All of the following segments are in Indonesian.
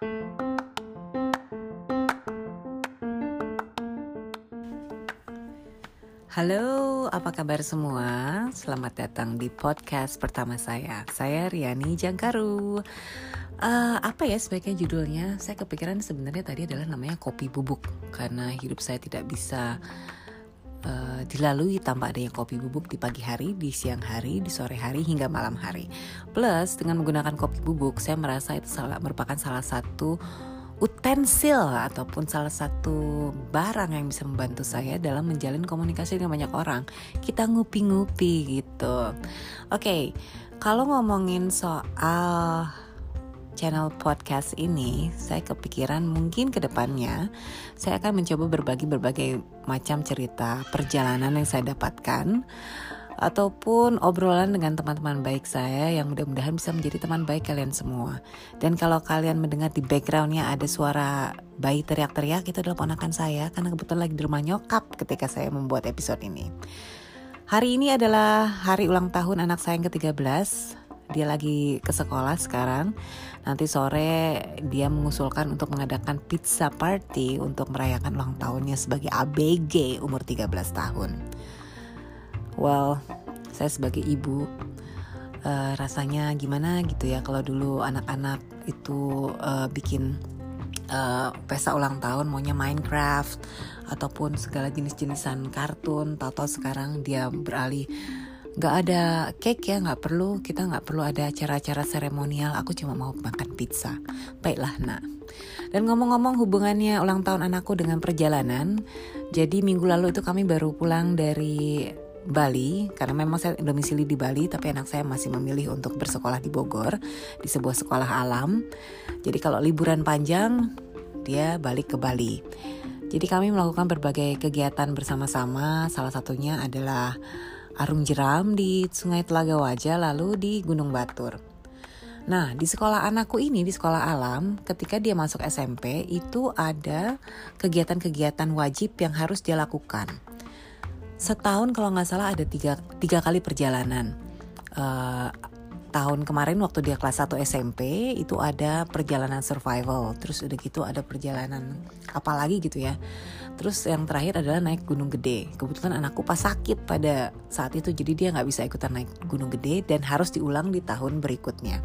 Halo, apa kabar semua? Selamat datang di podcast pertama saya. Saya Riani Jangkaru. Uh, apa ya sebaiknya judulnya? Saya kepikiran sebenarnya tadi adalah namanya kopi bubuk karena hidup saya tidak bisa uh, dilalui tanpa adanya kopi bubuk di pagi hari, di siang hari, di sore hari hingga malam hari. Plus dengan menggunakan kopi bubuk, saya merasa itu salah, merupakan salah satu utensil ataupun salah satu barang yang bisa membantu saya dalam menjalin komunikasi dengan banyak orang. Kita ngupi-ngupi gitu. Oke, okay, kalau ngomongin soal channel podcast ini, saya kepikiran mungkin ke depannya saya akan mencoba berbagi berbagai macam cerita perjalanan yang saya dapatkan ataupun obrolan dengan teman-teman baik saya yang mudah-mudahan bisa menjadi teman baik kalian semua. Dan kalau kalian mendengar di backgroundnya ada suara bayi teriak-teriak itu adalah ponakan saya karena kebetulan lagi di rumah nyokap ketika saya membuat episode ini. Hari ini adalah hari ulang tahun anak saya yang ke-13. Dia lagi ke sekolah sekarang. Nanti sore dia mengusulkan untuk mengadakan pizza party untuk merayakan ulang tahunnya sebagai ABG umur 13 tahun well saya sebagai ibu uh, rasanya gimana gitu ya kalau dulu anak-anak itu uh, bikin uh, pesta ulang tahun maunya Minecraft ataupun segala jenis-jenisan kartun tahu-tahu sekarang dia beralih. Nggak ada cake ya nggak perlu kita nggak perlu ada acara-acara seremonial aku cuma mau makan pizza. Baiklah nak. Dan ngomong-ngomong hubungannya ulang tahun anakku dengan perjalanan jadi minggu lalu itu kami baru pulang dari Bali karena memang saya domisili di Bali tapi anak saya masih memilih untuk bersekolah di Bogor di sebuah sekolah alam. Jadi kalau liburan panjang dia balik ke Bali. Jadi kami melakukan berbagai kegiatan bersama-sama. Salah satunya adalah arung jeram di Sungai Telaga Wajah lalu di Gunung Batur. Nah, di sekolah anakku ini di sekolah alam, ketika dia masuk SMP itu ada kegiatan-kegiatan wajib yang harus dia lakukan setahun kalau nggak salah ada tiga, tiga kali perjalanan. Uh, tahun kemarin waktu dia kelas 1 SMP itu ada perjalanan survival. Terus udah gitu ada perjalanan apa lagi gitu ya. Terus yang terakhir adalah naik gunung gede. Kebetulan anakku pas sakit pada saat itu jadi dia nggak bisa ikutan naik gunung gede dan harus diulang di tahun berikutnya.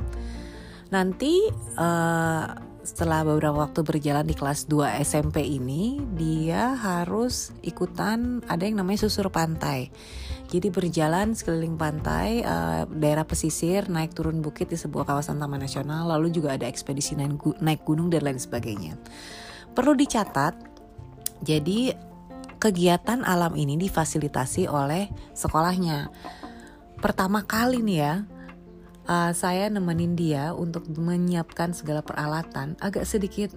Nanti uh, setelah beberapa waktu berjalan di kelas 2 SMP ini dia harus ikutan ada yang namanya susur pantai. Jadi berjalan sekeliling pantai uh, daerah pesisir naik turun bukit di sebuah kawasan taman nasional lalu juga ada ekspedisi naik gunung dan lain sebagainya. Perlu dicatat jadi kegiatan alam ini difasilitasi oleh sekolahnya. Pertama kali nih ya uh, saya nemenin dia untuk menyiapkan segala peralatan agak sedikit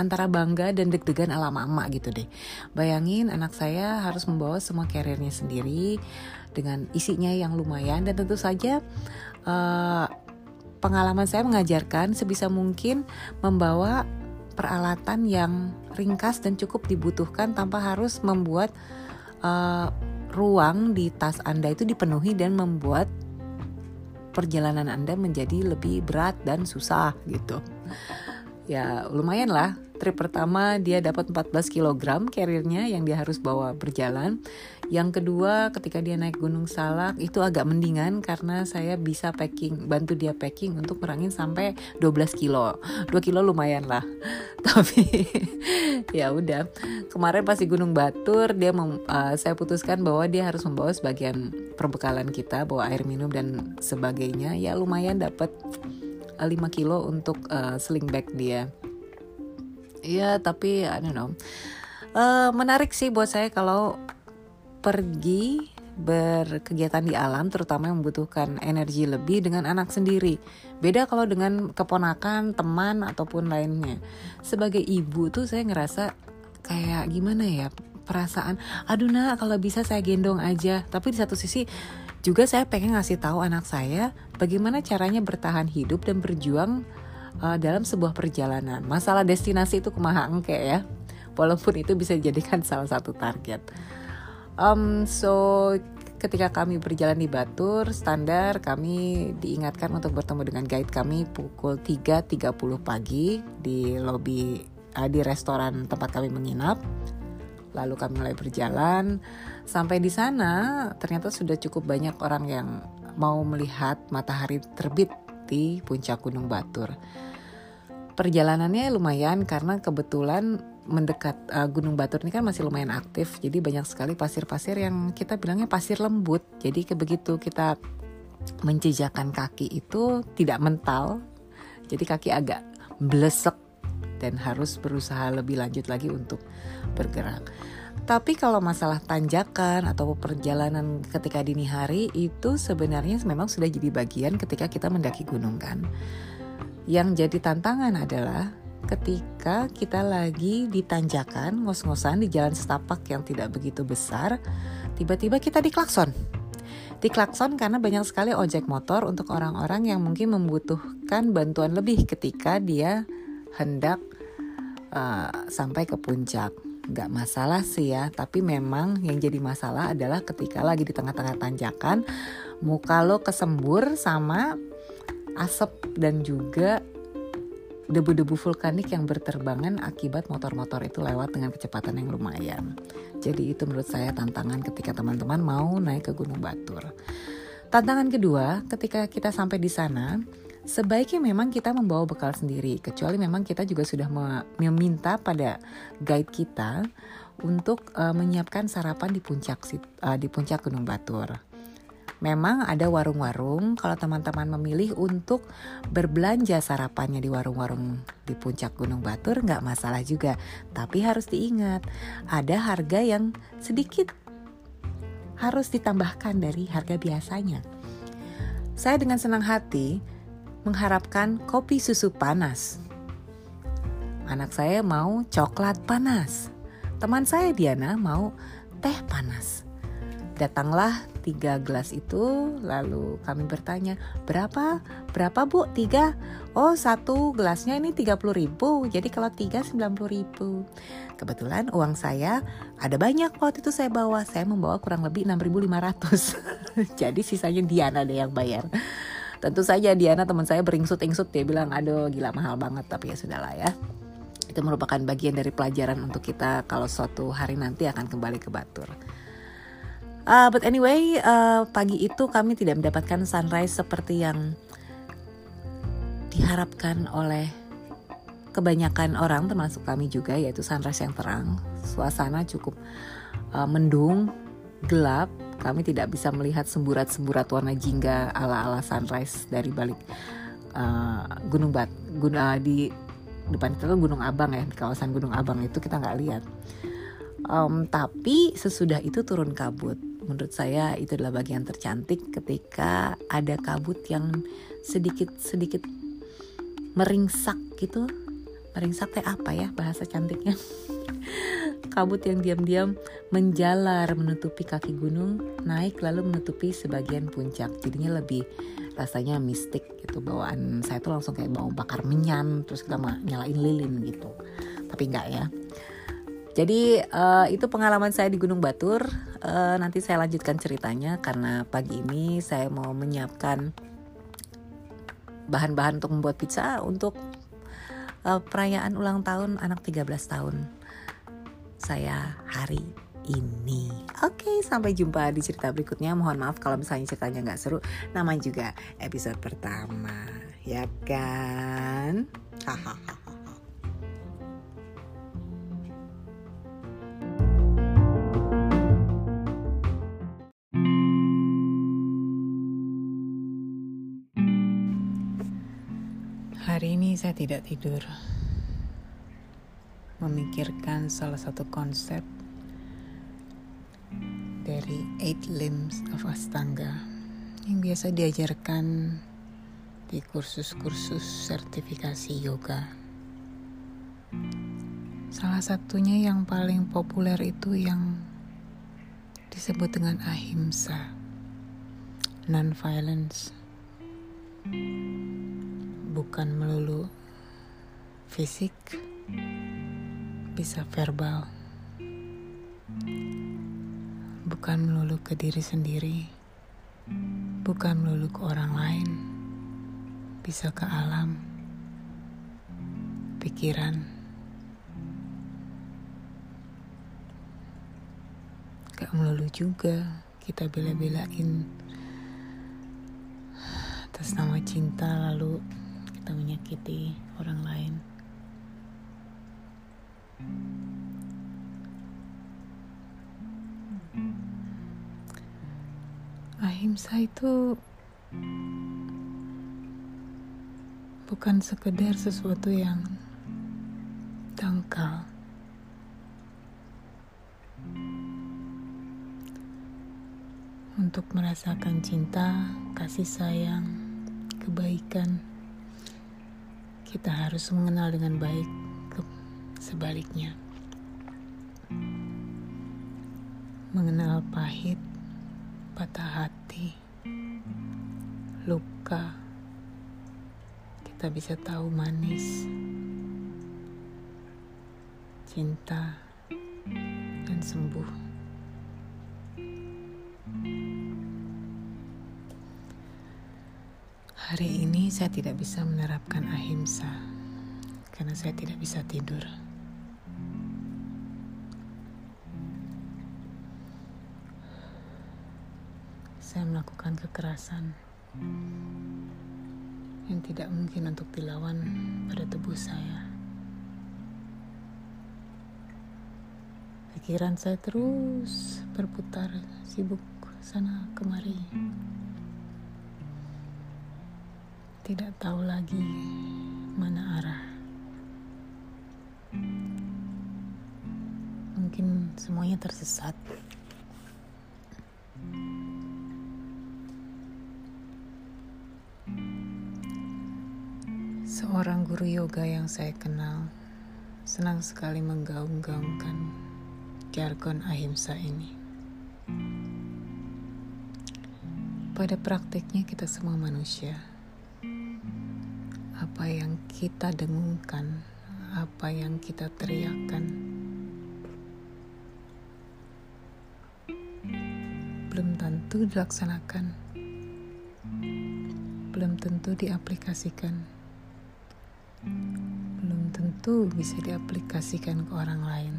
antara bangga dan deg-degan ala mama gitu deh. Bayangin anak saya harus membawa semua karirnya sendiri dengan isinya yang lumayan dan tentu saja uh, pengalaman saya mengajarkan sebisa mungkin membawa peralatan yang ringkas dan cukup dibutuhkan tanpa harus membuat uh, ruang di tas Anda itu dipenuhi dan membuat perjalanan Anda menjadi lebih berat dan susah gitu. Ya lumayan lah, trip pertama dia dapat 14 kg carriernya yang dia harus bawa berjalan. Yang kedua ketika dia naik Gunung Salak itu agak mendingan karena saya bisa packing, bantu dia packing untuk merangin sampai 12 kilo. 2 kilo lumayan lah. Tapi ya udah. Kemarin pas di Gunung Batur dia mem, uh, saya putuskan bahwa dia harus membawa sebagian perbekalan kita, bawa air minum dan sebagainya. Ya lumayan dapat 5 kilo untuk uh, sling bag dia. Ya tapi I don't know. Uh, menarik sih buat saya kalau pergi berkegiatan di alam terutama yang membutuhkan energi lebih dengan anak sendiri. Beda kalau dengan keponakan, teman ataupun lainnya. Sebagai ibu tuh saya ngerasa kayak gimana ya perasaan aduh nak kalau bisa saya gendong aja tapi di satu sisi juga saya pengen ngasih tahu anak saya bagaimana caranya bertahan hidup dan berjuang uh, dalam sebuah perjalanan. Masalah destinasi itu kumaha engke ya. Walaupun itu bisa dijadikan salah satu target. Um, so ketika kami berjalan di Batur, standar kami diingatkan untuk bertemu dengan guide kami pukul 3.30 pagi di lobi uh, di restoran tempat kami menginap. Lalu kami mulai berjalan sampai di sana ternyata sudah cukup banyak orang yang mau melihat matahari terbit di puncak Gunung Batur. Perjalanannya lumayan karena kebetulan mendekat uh, Gunung Batur ini kan masih lumayan aktif, jadi banyak sekali pasir-pasir yang kita bilangnya pasir lembut. Jadi begitu kita menjejakkan kaki itu tidak mental, jadi kaki agak blesek dan harus berusaha lebih lanjut lagi untuk bergerak. Tapi kalau masalah tanjakan atau perjalanan ketika dini hari itu sebenarnya memang sudah jadi bagian ketika kita mendaki gunung kan. Yang jadi tantangan adalah ketika kita lagi di tanjakan ngos-ngosan di jalan setapak yang tidak begitu besar, tiba-tiba kita diklakson. Diklakson karena banyak sekali ojek motor untuk orang-orang yang mungkin membutuhkan bantuan lebih ketika dia hendak uh, sampai ke puncak. Gak masalah sih ya, tapi memang yang jadi masalah adalah ketika lagi di tengah-tengah tanjakan, muka lo kesembur sama asap dan juga debu-debu vulkanik yang berterbangan akibat motor-motor itu lewat dengan kecepatan yang lumayan. Jadi itu menurut saya tantangan ketika teman-teman mau naik ke Gunung Batur. Tantangan kedua, ketika kita sampai di sana, sebaiknya memang kita membawa bekal sendiri, kecuali memang kita juga sudah meminta pada guide kita untuk uh, menyiapkan sarapan di puncak uh, di puncak Gunung Batur. Memang ada warung-warung kalau teman-teman memilih untuk berbelanja sarapannya di warung-warung di puncak Gunung Batur nggak masalah juga. Tapi harus diingat ada harga yang sedikit harus ditambahkan dari harga biasanya. Saya dengan senang hati mengharapkan kopi susu panas. Anak saya mau coklat panas. Teman saya Diana mau teh panas. Datanglah tiga gelas itu lalu kami bertanya berapa? Berapa bu? Tiga? Oh satu gelasnya ini tiga puluh ribu jadi kalau tiga sembilan puluh ribu. Kebetulan uang saya ada banyak waktu itu saya bawa. Saya membawa kurang lebih enam ribu lima ratus. Jadi sisanya Diana deh yang bayar tentu saja Diana teman saya beringsut-ingsut dia bilang aduh gila mahal banget tapi ya sudahlah ya itu merupakan bagian dari pelajaran untuk kita kalau suatu hari nanti akan kembali ke Batur. Uh, but anyway, uh, pagi itu kami tidak mendapatkan sunrise seperti yang diharapkan oleh kebanyakan orang, termasuk kami juga, yaitu sunrise yang terang. Suasana cukup uh, mendung, gelap. Kami tidak bisa melihat semburat-semburat warna jingga ala-ala sunrise dari balik uh, Gunung Bat, gunung uh, di depan itu Gunung Abang ya, di kawasan Gunung Abang itu kita nggak lihat. Um, tapi sesudah itu turun kabut. Menurut saya itu adalah bagian tercantik ketika ada kabut yang sedikit sedikit meringsak gitu. Meringsak teh apa ya bahasa cantiknya kabut yang diam-diam menjalar menutupi kaki gunung naik lalu menutupi sebagian puncak. Jadinya lebih rasanya mistik gitu bawaan saya tuh langsung kayak bau bakar menyan terus kita nyalain lilin gitu. Tapi enggak ya. Jadi uh, itu pengalaman saya di Gunung Batur. Uh, nanti saya lanjutkan ceritanya karena pagi ini saya mau menyiapkan bahan-bahan untuk membuat pizza untuk uh, perayaan ulang tahun anak 13 tahun saya hari ini. Oke, sampai jumpa di cerita berikutnya. Mohon maaf kalau misalnya ceritanya nggak seru. Namanya juga episode pertama, ya kan? Hahaha. Hari ini saya tidak tidur. Memikirkan salah satu konsep dari Eight Limbs of Astanga yang biasa diajarkan di kursus-kursus sertifikasi yoga. Salah satunya yang paling populer itu yang disebut dengan ahimsa, non-violence bukan melulu fisik, bisa verbal. bukan melulu ke diri sendiri, bukan melulu ke orang lain, bisa ke alam, pikiran, gak melulu juga kita bela-belain atas nama cinta lalu kita menyakiti orang lain. Ahimsa itu bukan sekedar sesuatu yang dangkal. Untuk merasakan cinta, kasih sayang, kebaikan, kita harus mengenal dengan baik sebaliknya. Mengenal pahit, patah hati, luka, kita bisa tahu manis, cinta, dan sembuh. Hari ini saya tidak bisa menerapkan ahimsa karena saya tidak bisa tidur. Saya melakukan kekerasan yang tidak mungkin untuk dilawan pada tubuh saya. Pikiran saya terus berputar, sibuk sana kemari. Tidak tahu lagi mana arah. Mungkin semuanya tersesat. Seorang guru yoga yang saya kenal senang sekali menggaung-gaungkan jargon ahimsa ini. Pada praktiknya kita semua manusia. Apa yang kita dengungkan, apa yang kita teriakkan, belum tentu dilaksanakan, belum tentu diaplikasikan tentu bisa diaplikasikan ke orang lain.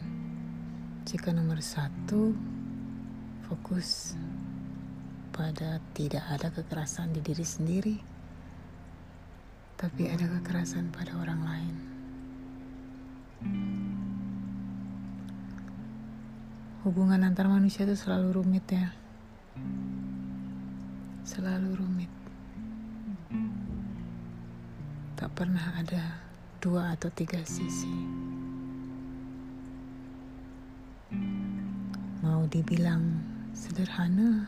Jika nomor satu, fokus pada tidak ada kekerasan di diri sendiri, tapi ada kekerasan pada orang lain. Hubungan antar manusia itu selalu rumit ya. Selalu rumit tak pernah ada dua atau tiga sisi. Mau dibilang sederhana,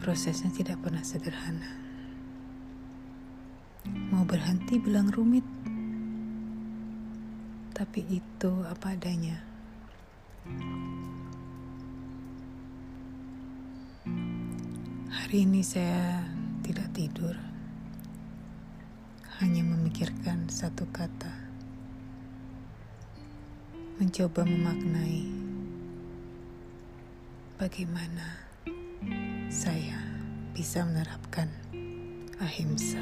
prosesnya tidak pernah sederhana. Mau berhenti bilang rumit, tapi itu apa adanya. Hari ini saya tidak tidur hanya memikirkan satu kata, mencoba memaknai bagaimana saya bisa menerapkan ahimsa.